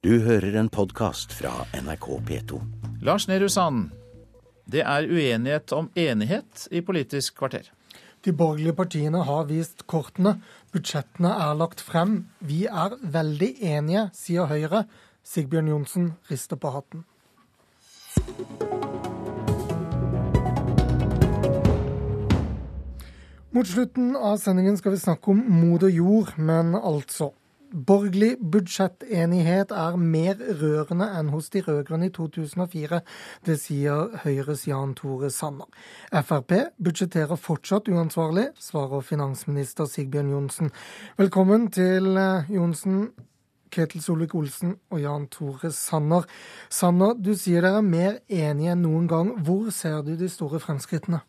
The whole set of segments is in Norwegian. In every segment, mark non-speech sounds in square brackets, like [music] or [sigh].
Du hører en podkast fra NRK P2. Lars Nehru Sand, det er uenighet om enighet i Politisk kvarter. De borgerlige partiene har vist kortene. Budsjettene er lagt frem. Vi er veldig enige, sier Høyre. Sigbjørn Johnsen rister på hatten. Mot slutten av sendingen skal vi snakke om moder jord, men altså. Borgerlig budsjettenighet er mer rørende enn hos de rød-grønne i 2004. Det sier Høyres Jan Tore Sanner. Frp budsjetterer fortsatt uansvarlig, svarer finansminister Sigbjørn Johnsen. Velkommen til eh, Johnsen. Ketil Solvik-Olsen og Jan Tore Sanner. Sanner, du sier dere er mer enige enn noen gang. Hvor ser du de store fremskrittene?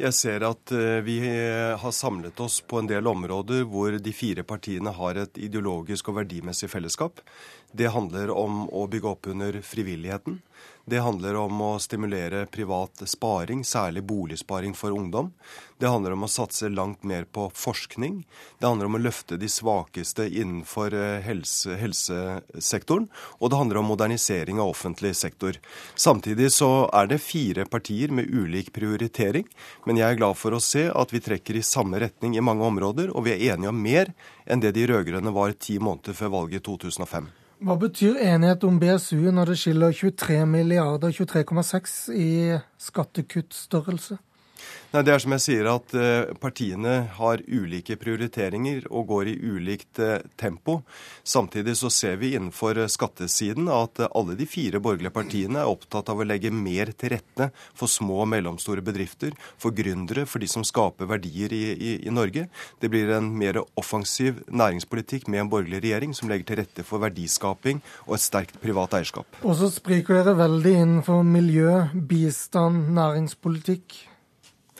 Jeg ser at eh, vi eh, har samlet oss på en del områder hvor de fire partiene har et ideologisk og verdimessig fellesskap. Det handler om å bygge opp under frivilligheten. Det handler om å stimulere privat sparing, særlig boligsparing for ungdom. Det handler om å satse langt mer på forskning. Det handler om å løfte de svakeste innenfor eh, helse, helsesektoren. Og det handler om modernisering av offentlig sektor. Samtidig så er det fire partier med ulik prioritering. Men jeg er glad for å se at vi trekker i samme retning i mange områder, og vi er enige om mer enn det de rød-grønne var ti måneder før valget i 2005. Hva betyr enighet om BSU når det skiller 23 milliarder, 23,6 i skattekuttstørrelse? Nei, Det er som jeg sier at eh, partiene har ulike prioriteringer og går i ulikt eh, tempo. Samtidig så ser vi innenfor eh, skattesiden at alle de fire borgerlige partiene er opptatt av å legge mer til rette for små og mellomstore bedrifter, for gründere, for de som skaper verdier i, i, i Norge. Det blir en mer offensiv næringspolitikk med en borgerlig regjering som legger til rette for verdiskaping og et sterkt privat eierskap. Og så spriker dere veldig innenfor miljø, bistand, næringspolitikk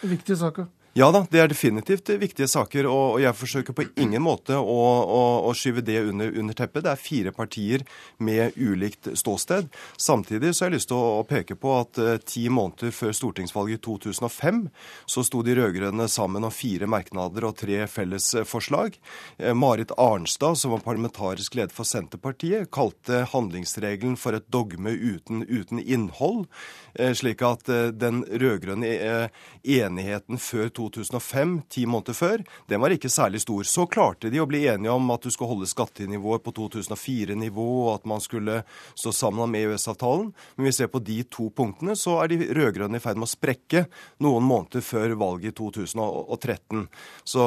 viktige saker. Ja da, det er definitivt viktige saker, og jeg forsøker på ingen måte å, å, å skyve det under, under, teppet. Det er fire partier med ulikt ståsted. Samtidig så har jeg lyst til å, å peke på at uh, ti måneder før stortingsvalget i 2005 så sto de rød-grønne sammen om fire merknader og tre fellesforslag. Uh, Marit Arnstad, som var parlamentarisk leder for Senterpartiet, kalte handlingsregelen for et dogme uten, uten innhold. Uh, slik at den rød-grønne enigheten før 2005 2005, ti måneder før, den var ikke særlig stor. Så klarte de å bli enige om at du skulle holde skattenivået på 2004-nivå, og at man skulle stå sammen med EØS-avtalen. Men vi ser på de to punktene, så er de rød-grønne i ferd med å sprekke noen måneder før valget i 2013. Så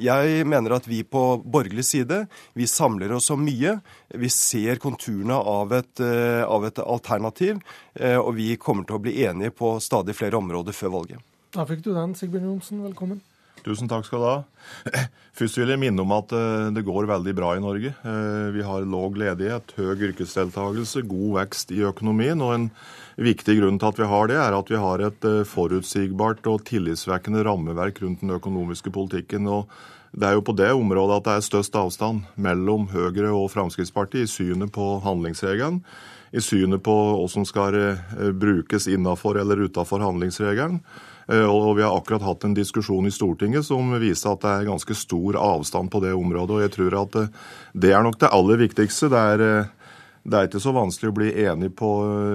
jeg mener at vi på borgerlig side, vi samler oss om mye. Vi ser konturene av et, eh, av et alternativ, eh, og vi kommer til å bli enige på stadig flere områder før valget. Da fikk du den, Sigbjørn Johnsen. Velkommen. Tusen takk skal du ha. [clears throat] Først vil jeg minne om at eh, det går veldig bra i Norge. Eh, vi har låg ledighet, høy yrkesdeltakelse, god vekst i økonomien. og en viktig grunn til at vi har det, er at vi har et eh, forutsigbart og tillitsvekkende rammeverk rundt den økonomiske politikken. og det er jo på det området at det er størst avstand mellom Høyre og Fremskrittspartiet i synet på handlingsregelen, i synet på hva som skal brukes innafor eller utafor handlingsregelen. Eh, og vi har akkurat hatt en diskusjon i Stortinget som viser at det er ganske stor avstand på det området. Og jeg tror at eh, det er nok det aller viktigste. Det er, eh, det er ikke så vanskelig å bli enig på,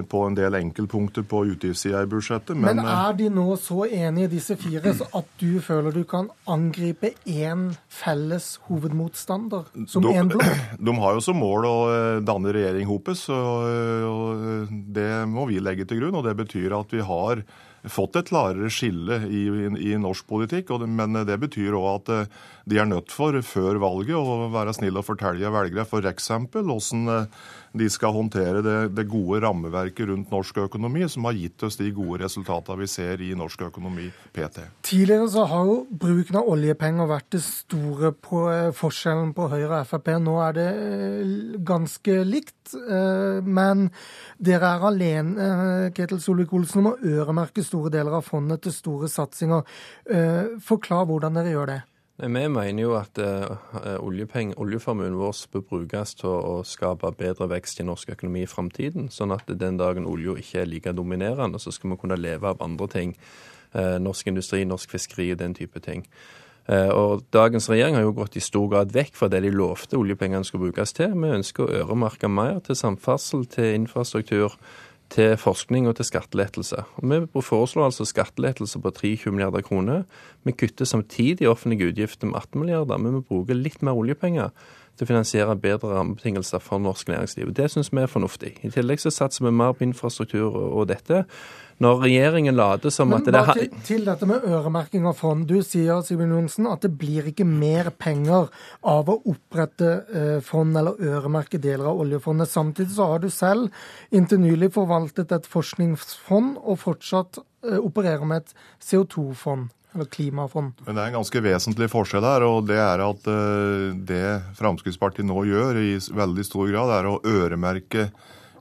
på en del enkeltpunkter på utgiftssida i budsjettet. Men, men, er de nå så enige, disse fire, at du føler du kan angripe én felles hovedmotstander som én blokk? [clears throat] De har jo som mål å danne regjering hopes, og, og det må vi legge til grunn. Og det betyr at vi har fått et klarere skille i, i, i norsk politikk. Det, men det betyr òg at eh, de er nødt for, før valget, å være snill og fortelle velgere f.eks. For hvordan eh, de skal håndtere det, det, gode rammeverket rundt norsk økonomi, som har gitt oss de gode resultatene vi ser i norsk økonomi PT. Tidligere så har jo bruken av oljepenger vært det store på eh, forskjellen på Høyre og Frp. Nå er det ganske likt. Men dere er alene, Ketil Solvik-Olsen, om å øremerke store deler av fondet til store satsinger. Forklar hvordan dere gjør det. Vi mener jo at uh, oljeformuen vår bør brukes til å skape bedre vekst i norsk økonomi i framtiden. Sånn at den dagen olja ikke er like dominerende, så skal vi kunne leve av andre ting. Uh, norsk industri, norsk fiskeri og den type ting. Eh, og Dagens regjering har jo gått i stor grad vekk fra det de lovte oljepengene skulle brukes til. Vi ønsker å øremerke mer til samferdsel, til infrastruktur, til forskning og til skattelettelse. Vi foreslår altså skattelettelse på 23 milliarder kroner. Vi kutter samtidig offentlige utgifter med 18 milliarder, men vi bruker litt mer oljepenger til å finansiere bedre rammebetingelser for norsk næringsliv. Det syns vi er fornuftig. I tillegg så satser vi mer på infrastruktur og dette. Når regjeringen later som Men at det bare til, til dette med øremerking av fond. Du sier Sigbjørn Johnsen, at det blir ikke mer penger av å opprette eh, fond eller øremerke deler av oljefondet. Samtidig så har du selv inntil nylig forvaltet et forskningsfond og fortsatt eh, opererer med et CO2-fond. Eller klimafond. Men det er en ganske vesentlig forskjell her, og det er at eh, det Fremskrittspartiet nå gjør i veldig stor grad, er å øremerke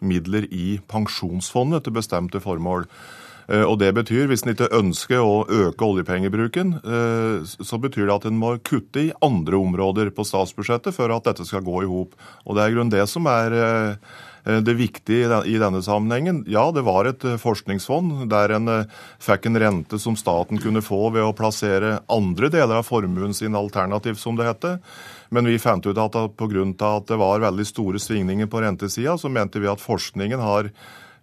midler i pensjonsfondet til bestemte formål. Eh, Og det betyr, hvis en ikke ønsker å øke oljepengebruken, eh, så betyr det at en må kutte i andre områder på statsbudsjettet for at dette skal gå i hop. Det er i grunnen det som er eh, det viktige i denne sammenhengen. Ja, det var et eh, forskningsfond der en eh, fikk en rente som staten kunne få ved å plassere andre deler av formuen sin alternativ, som det heter. Men vi fant ut at pga. at det var veldig store svingninger på rentesida, så mente vi at forskningen har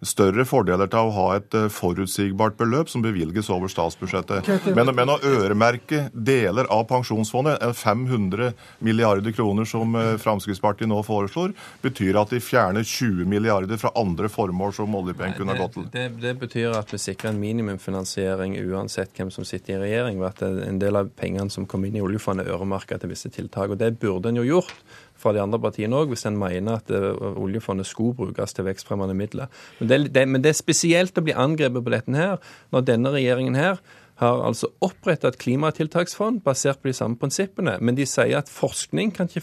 større fordeler til å ha et eh, forutsigbart beløp som bevilges over statsbudsjettet. Men, men å øremerke deler av pensjonsfondet, eh, 500 milliarder kroner som eh, Fremskrittspartiet nå foreslår, betyr at de fjerner 20 milliarder fra andre formål som oljepenger kunne gått til. Det, det betyr at vi sikrer en minimumfinansiering uansett hvem som sitter i regjering, ved at en del av pengene som kom inn i oljefondet, er øremerket til visse tiltak. Og Det burde en jo gjort fra de andre partiene òg, hvis en mener at eh, oljefondet skulle brukes til vekstfremmende midler. Men det, det, men det er spesielt å bli angrepet på dette her, når denne regjeringen her har altså opprettet et klimatiltaksfond basert på de samme prinsippene, men de sier at forskning kan ikke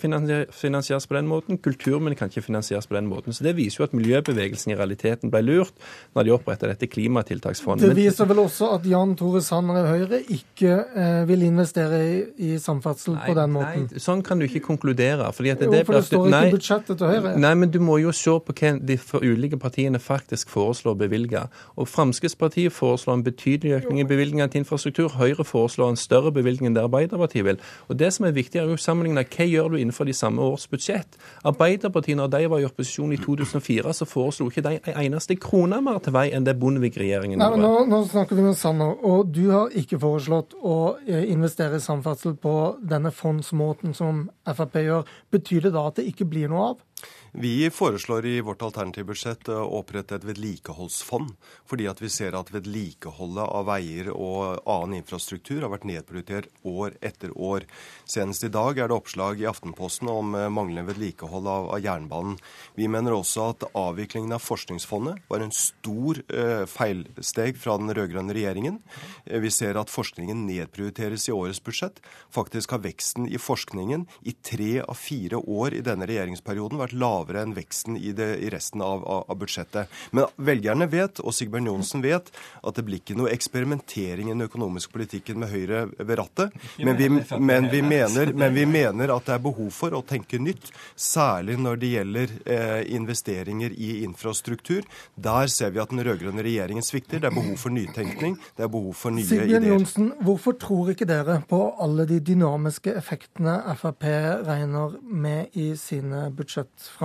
finansieres på den måten, kulturminner kan ikke finansieres på den måten. Så Det viser jo at miljøbevegelsen i realiteten ble lurt når de oppretta dette klimatiltaksfondet. Det viser vel også at Jan Tore Sanner i Høyre ikke eh, vil investere i, i samferdsel på den måten. Nei, sånn kan du ikke konkludere. Fordi at Jo, det, for det står ikke nei, i budsjettet til Høyre. Nei, men du må jo se på hva de ulike partiene faktisk foreslår å bevilge. Og Fremskrittspartiet foreslår en betydelig økning i bevilgningene til infrastruktur. Høyre foreslår en større bevilgning enn det Arbeiderpartiet vil. Og det som er viktig, er jo å sammenligne hva gjør du innenfor de samme års budsjett. Arbeiderpartiet, når de var i opposisjon i 2004, så foreslo ikke de en eneste krone mer til vei enn det Bondevik-regjeringen men nå, nå snakker vi med Sanner, og du har ikke foreslått å eh, investere i samferdsel på denne fondsmåten som Frp gjør. Betyr det da at det ikke blir noe av? Vi foreslår i vårt alternative budsjett å opprette et vedlikeholdsfond, fordi at vi ser at vedlikeholdet av veier og annen infrastruktur har vært nedprioritert år etter år. Senest i dag er det oppslag i Aftenposten om eh, manglende vedlikehold av, jernbanen. Vi mener også at avviklingen av Forskningsfondet var en stor eh, feilsteg fra den rød-grønne regjeringen. Eh, vi ser at forskningen nedprioriteres i årets budsjett. Faktisk har veksten i forskningen i tre av fire år i denne regjeringsperioden vært lavere enn veksten i, det, i resten av, av, av budsjettet. Men velgerne vet, og Sigbjørn Johnsen vet, at det blir ikke noe eksperimentering i den økonomiske politikken med Høyre ved rattet. Men vi, men vi, mener, men vi mener at det er behov for å tenke nytt, særlig når det gjelder eh, investeringer i infrastruktur. Der ser vi at den rød-grønne regjeringen svikter. Det er behov for nytenkning, det er behov for nye Sigbjørn ideer. Johnsen, hvorfor tror ikke dere på alle de dynamiske effektene Frp regner med i sine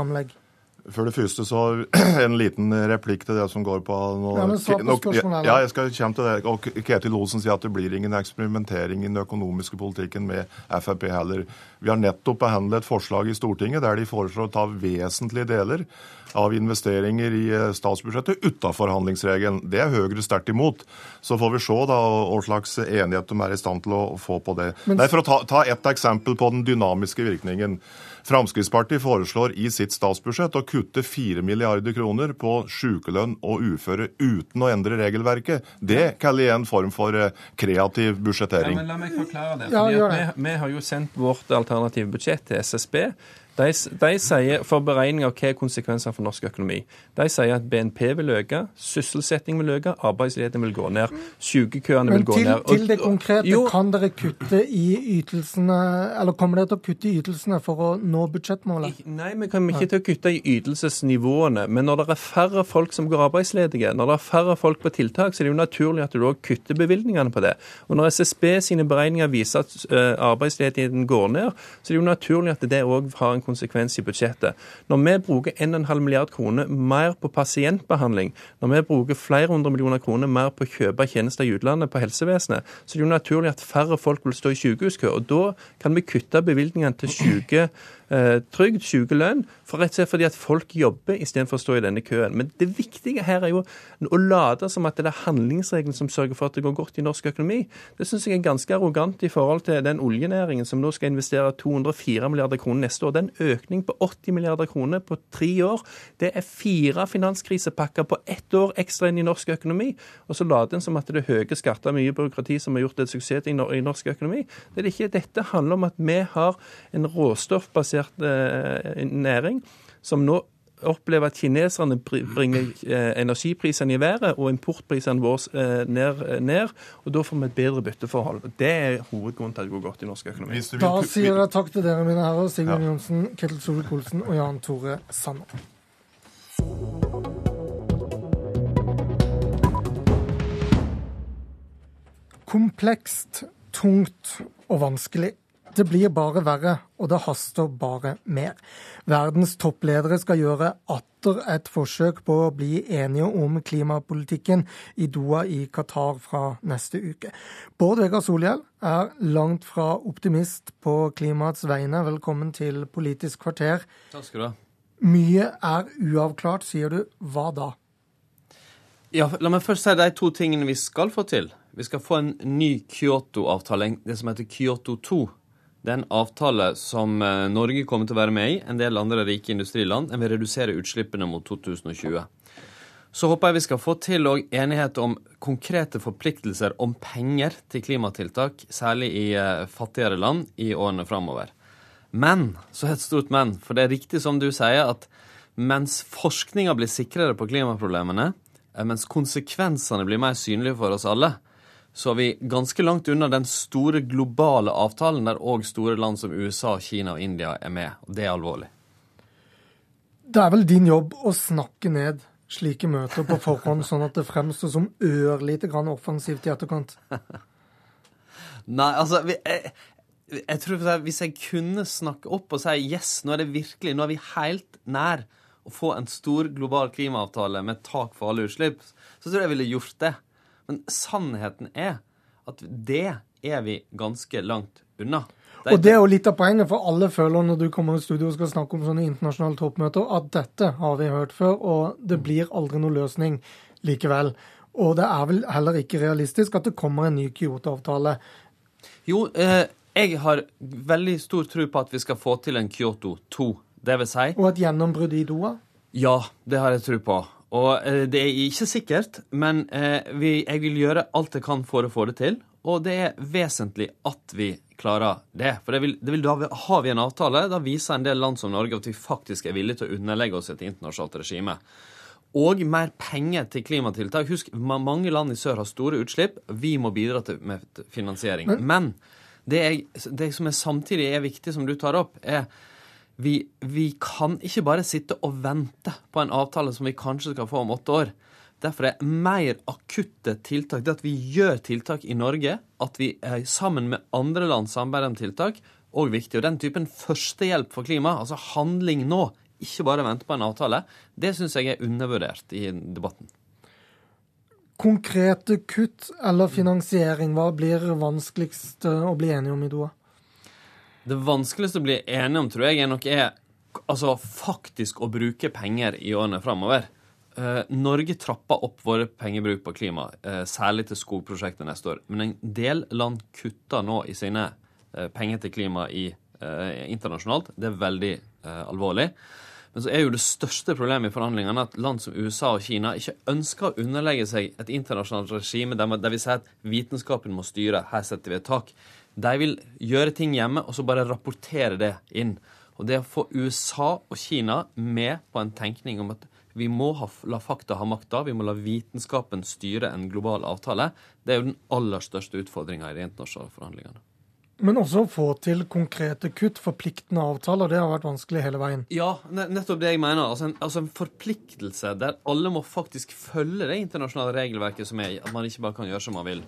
কম লাগে For det første så [clears throat] en liten replikk til det som går på nå, Ja, men svar på spørsmålet, Ja, jeg skal komme til det. Og Ketil Olsen sier at det blir ingen eksperimentering i den økonomiske politikken med Frp heller. Vi har nettopp behandlet et forslag i Stortinget der de foreslår å ta vesentlige deler av investeringer i eh, statsbudsjettet utafor handlingsregelen. Det er Høyre sterkt imot. Så får vi se da hva slags enighet de er i stand til å få på det. Nei, For å ta, ta ett eksempel på den dynamiske virkningen. Fremskrittspartiet foreslår i sitt statsbudsjett å kutte 4 milliarder kroner på sykelønn og uføre uten å endre regelverket. Det kaller jeg en form for kreativ kreativ Ja, budsjettering. men La meg forklare det. Ja, fordi at det. vi, vi har jo sendt vårt alternative budsjett til SSB. De, de sier for beregning av hva er konsekvenser for norsk økonomi. De sier at BNP vil øke, sysselsetting vil øke, arbeidsledigheten vil gå ned, sykekøene vil gå til, ned. Og- til det konkrete, Jo, kan dere kutte i ytelsene, eller kommer dere til å kutte i ytelsene for å nå budsjettmålet? Nei, vi kommer ikke til å kutte i ytelsesnivåene. Men når det er færre folk som går arbeidsledige, når det er færre folk på tiltak, så er det jo naturlig at du òg kutter bevilgningene på det. Og når SSB sine beregninger viser at eh, arbeidsledigheten går ned, så er det jo naturlig at det òg har en konsekvens i budsjettet. Når vi bruker 1,5 milliard kroner mer på pasientbehandling, når vi bruker flere hundre millioner kroner mer på å kjøpe tjenester i utlandet på helsevesenet, så er det jo naturlig at færre folk vil stå i sykehuskø. Og da kan vi kutte bevilgningene til syke trygd, sykelønn, for rett og slett fordi at folk jobber istedenfor å stå i denne køen. Men det viktige her er jo å late som at det er handlingsregelen som sørger for at det går godt i norsk økonomi. Det syns jeg er ganske arrogant i forhold til den oljenæringen som nå skal investere 204 milliarder kroner neste år. Det er en økning på 80 milliarder kroner på tre år. Det er fire finanskrisepakker på ett år ekstra inn i norsk økonomi. Og så later en som at det er høye skatter mye byråkrati som har gjort det suksess i norsk økonomi. Det er det ikke. Dette handler om at vi har en råstoffbasert eh, næring som nå opplever at kineserne bringer eh, energiprisene i været og importprisene våre eh, ned, ned, og da får vi et bedre bytteforhold. Det er hovedgrunnen til at det går godt i norsk økonomi. Da sier jeg takk til dere, mine herrer. Sigbjørn Ja. Johnsen, Ketil Solvik-Olsen og Jan Tore Sanner. Komplekst, tungt og vanskelig. Det blir bare verre, og det haster bare mer. Verdens toppledere skal gjøre atter et forsøk på å bli enige om klimapolitikken i Doha i Qatar fra neste uke. Bård Vegar Solhjell er langt fra optimist på klimaets vegne. Velkommen til Politisk kvarter. Takk skal du ha. Mye er uavklart, sier du. Hva da? Ja, la meg først si de to tingene vi skal få til. Vi skal få en ny Kyoto-avtale, det som heter Kyoto 2. Det er en avtale som eh, Norge kommer til å være med i. En del andre rike industriland. Den vil redusere utslippene mot 2020. Så håper jeg vi skal få til òg enighet om konkrete forpliktelser om penger til klimatiltak, særlig i eh, fattigere land, i årene framover. Men, så er det et stort men, for det er riktig som du sier, at mens forskninga blir sikrere på klimaproblemene, eh, mens konsekvensene blir mer synlige for oss alle, så er vi ganske langt unna den store globale avtalen der òg store land som USA, Kina og India er med. Og det er alvorlig. Det er vel din jobb å snakke ned slike møter på forhånd, sånn at det fremstår som ørlite grann offensivt i etterkant. [laughs] Nei, altså vi, jeg, jeg tror Hvis jeg kunne snakke opp og si yes, nå er det virkelig, nå er vi helt nær å få en stor global klimaavtale med tak for alle utslipp, så tror jeg jeg ville gjort det. Men sannheten er at det er vi ganske langt unna. Og det er jo litt av poenget, for alle føler når du kommer i studio og skal snakke om sånne internasjonale toppmøter, at dette har vi hørt før, og det blir aldri noen løsning likevel. Og det er vel heller ikke realistisk at det kommer en ny Kyoto-avtale. Jo, eh, jeg har veldig stor tro på at vi skal få til en Kyoto 2. Det vil si Og et gjennombrudd i Doha. Ja, det har jeg tro på. Og eh, det er ikke sikkert, men eh, vi, jeg vil gjøre alt jeg kan for å få det til. Og det er vesentlig at vi klarer det. For det vil, det vil, da har vi en avtale. Da viser en del land som Norge at vi faktisk er villige til å underlegge oss et internasjonalt regime. Og mer penger til klimatiltak. Husk, mange land i sør har store utslipp. Vi må bidra til med finansiering. Men det, jeg, det som er samtidig er viktig, som du tar opp, er vi, vi kan ikke bare sitte og vente på en avtale som vi kanskje skal få om åtte år. Derfor er mer akutte tiltak, det at vi gjør tiltak i Norge, at vi er sammen med andre land samarbeider om tiltak, òg viktig. Og den typen førstehjelp for klima, altså handling nå, ikke bare vente på en avtale, det syns jeg er undervurdert i debatten. Konkrete kutt eller finansiering, hva blir vanskeligst å bli enige om i Doha? Det vanskeligste å bli enig om, tror jeg, er nok er altså faktisk å bruke penger i årene framover. Eh, Norge trapper opp våre pengebruk på klima, eh, særlig til skogprosjektet neste år. Men en del land kutter nå i sine eh, penger til klima i, eh, internasjonalt. Det er veldig eh, alvorlig. Men så er jo det største problemet i forhandlingene at land som USA og Kina ikke ønsker å underlegge seg et internasjonalt regime der, vi sier at vitenskapen må styre, her setter vi et tak. De vil gjøre ting hjemme og så bare rapportere det inn. Og det å få USA og Kina med på en tenkning om at vi må ha, la fakta ha makta, vi må la vitenskapen styre en global avtale, det er jo den aller største utfordringa i de internasjonale forhandlingene. Men også å få til konkrete kutt, forpliktende avtaler. Det har vært vanskelig hele veien. Ja, nettopp det jeg mener. Altså en, altså en, forpliktelse der alle må faktisk følge det internasjonale regelverket som er, at man ikke bare kan gjøre som man vil.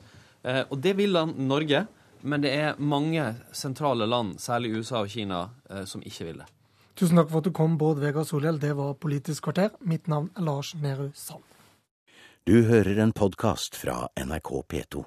Eh, og det vil Norge, men det er mange sentrale land, særlig USA og Kina, eh, som ikke vil det. Tusen takk for at du kom, Bård Vegar Solhjell. Det var Politisk kvarter. Mitt navn er Lars Nehru Sand. Du hører en podkast fra NRK P2.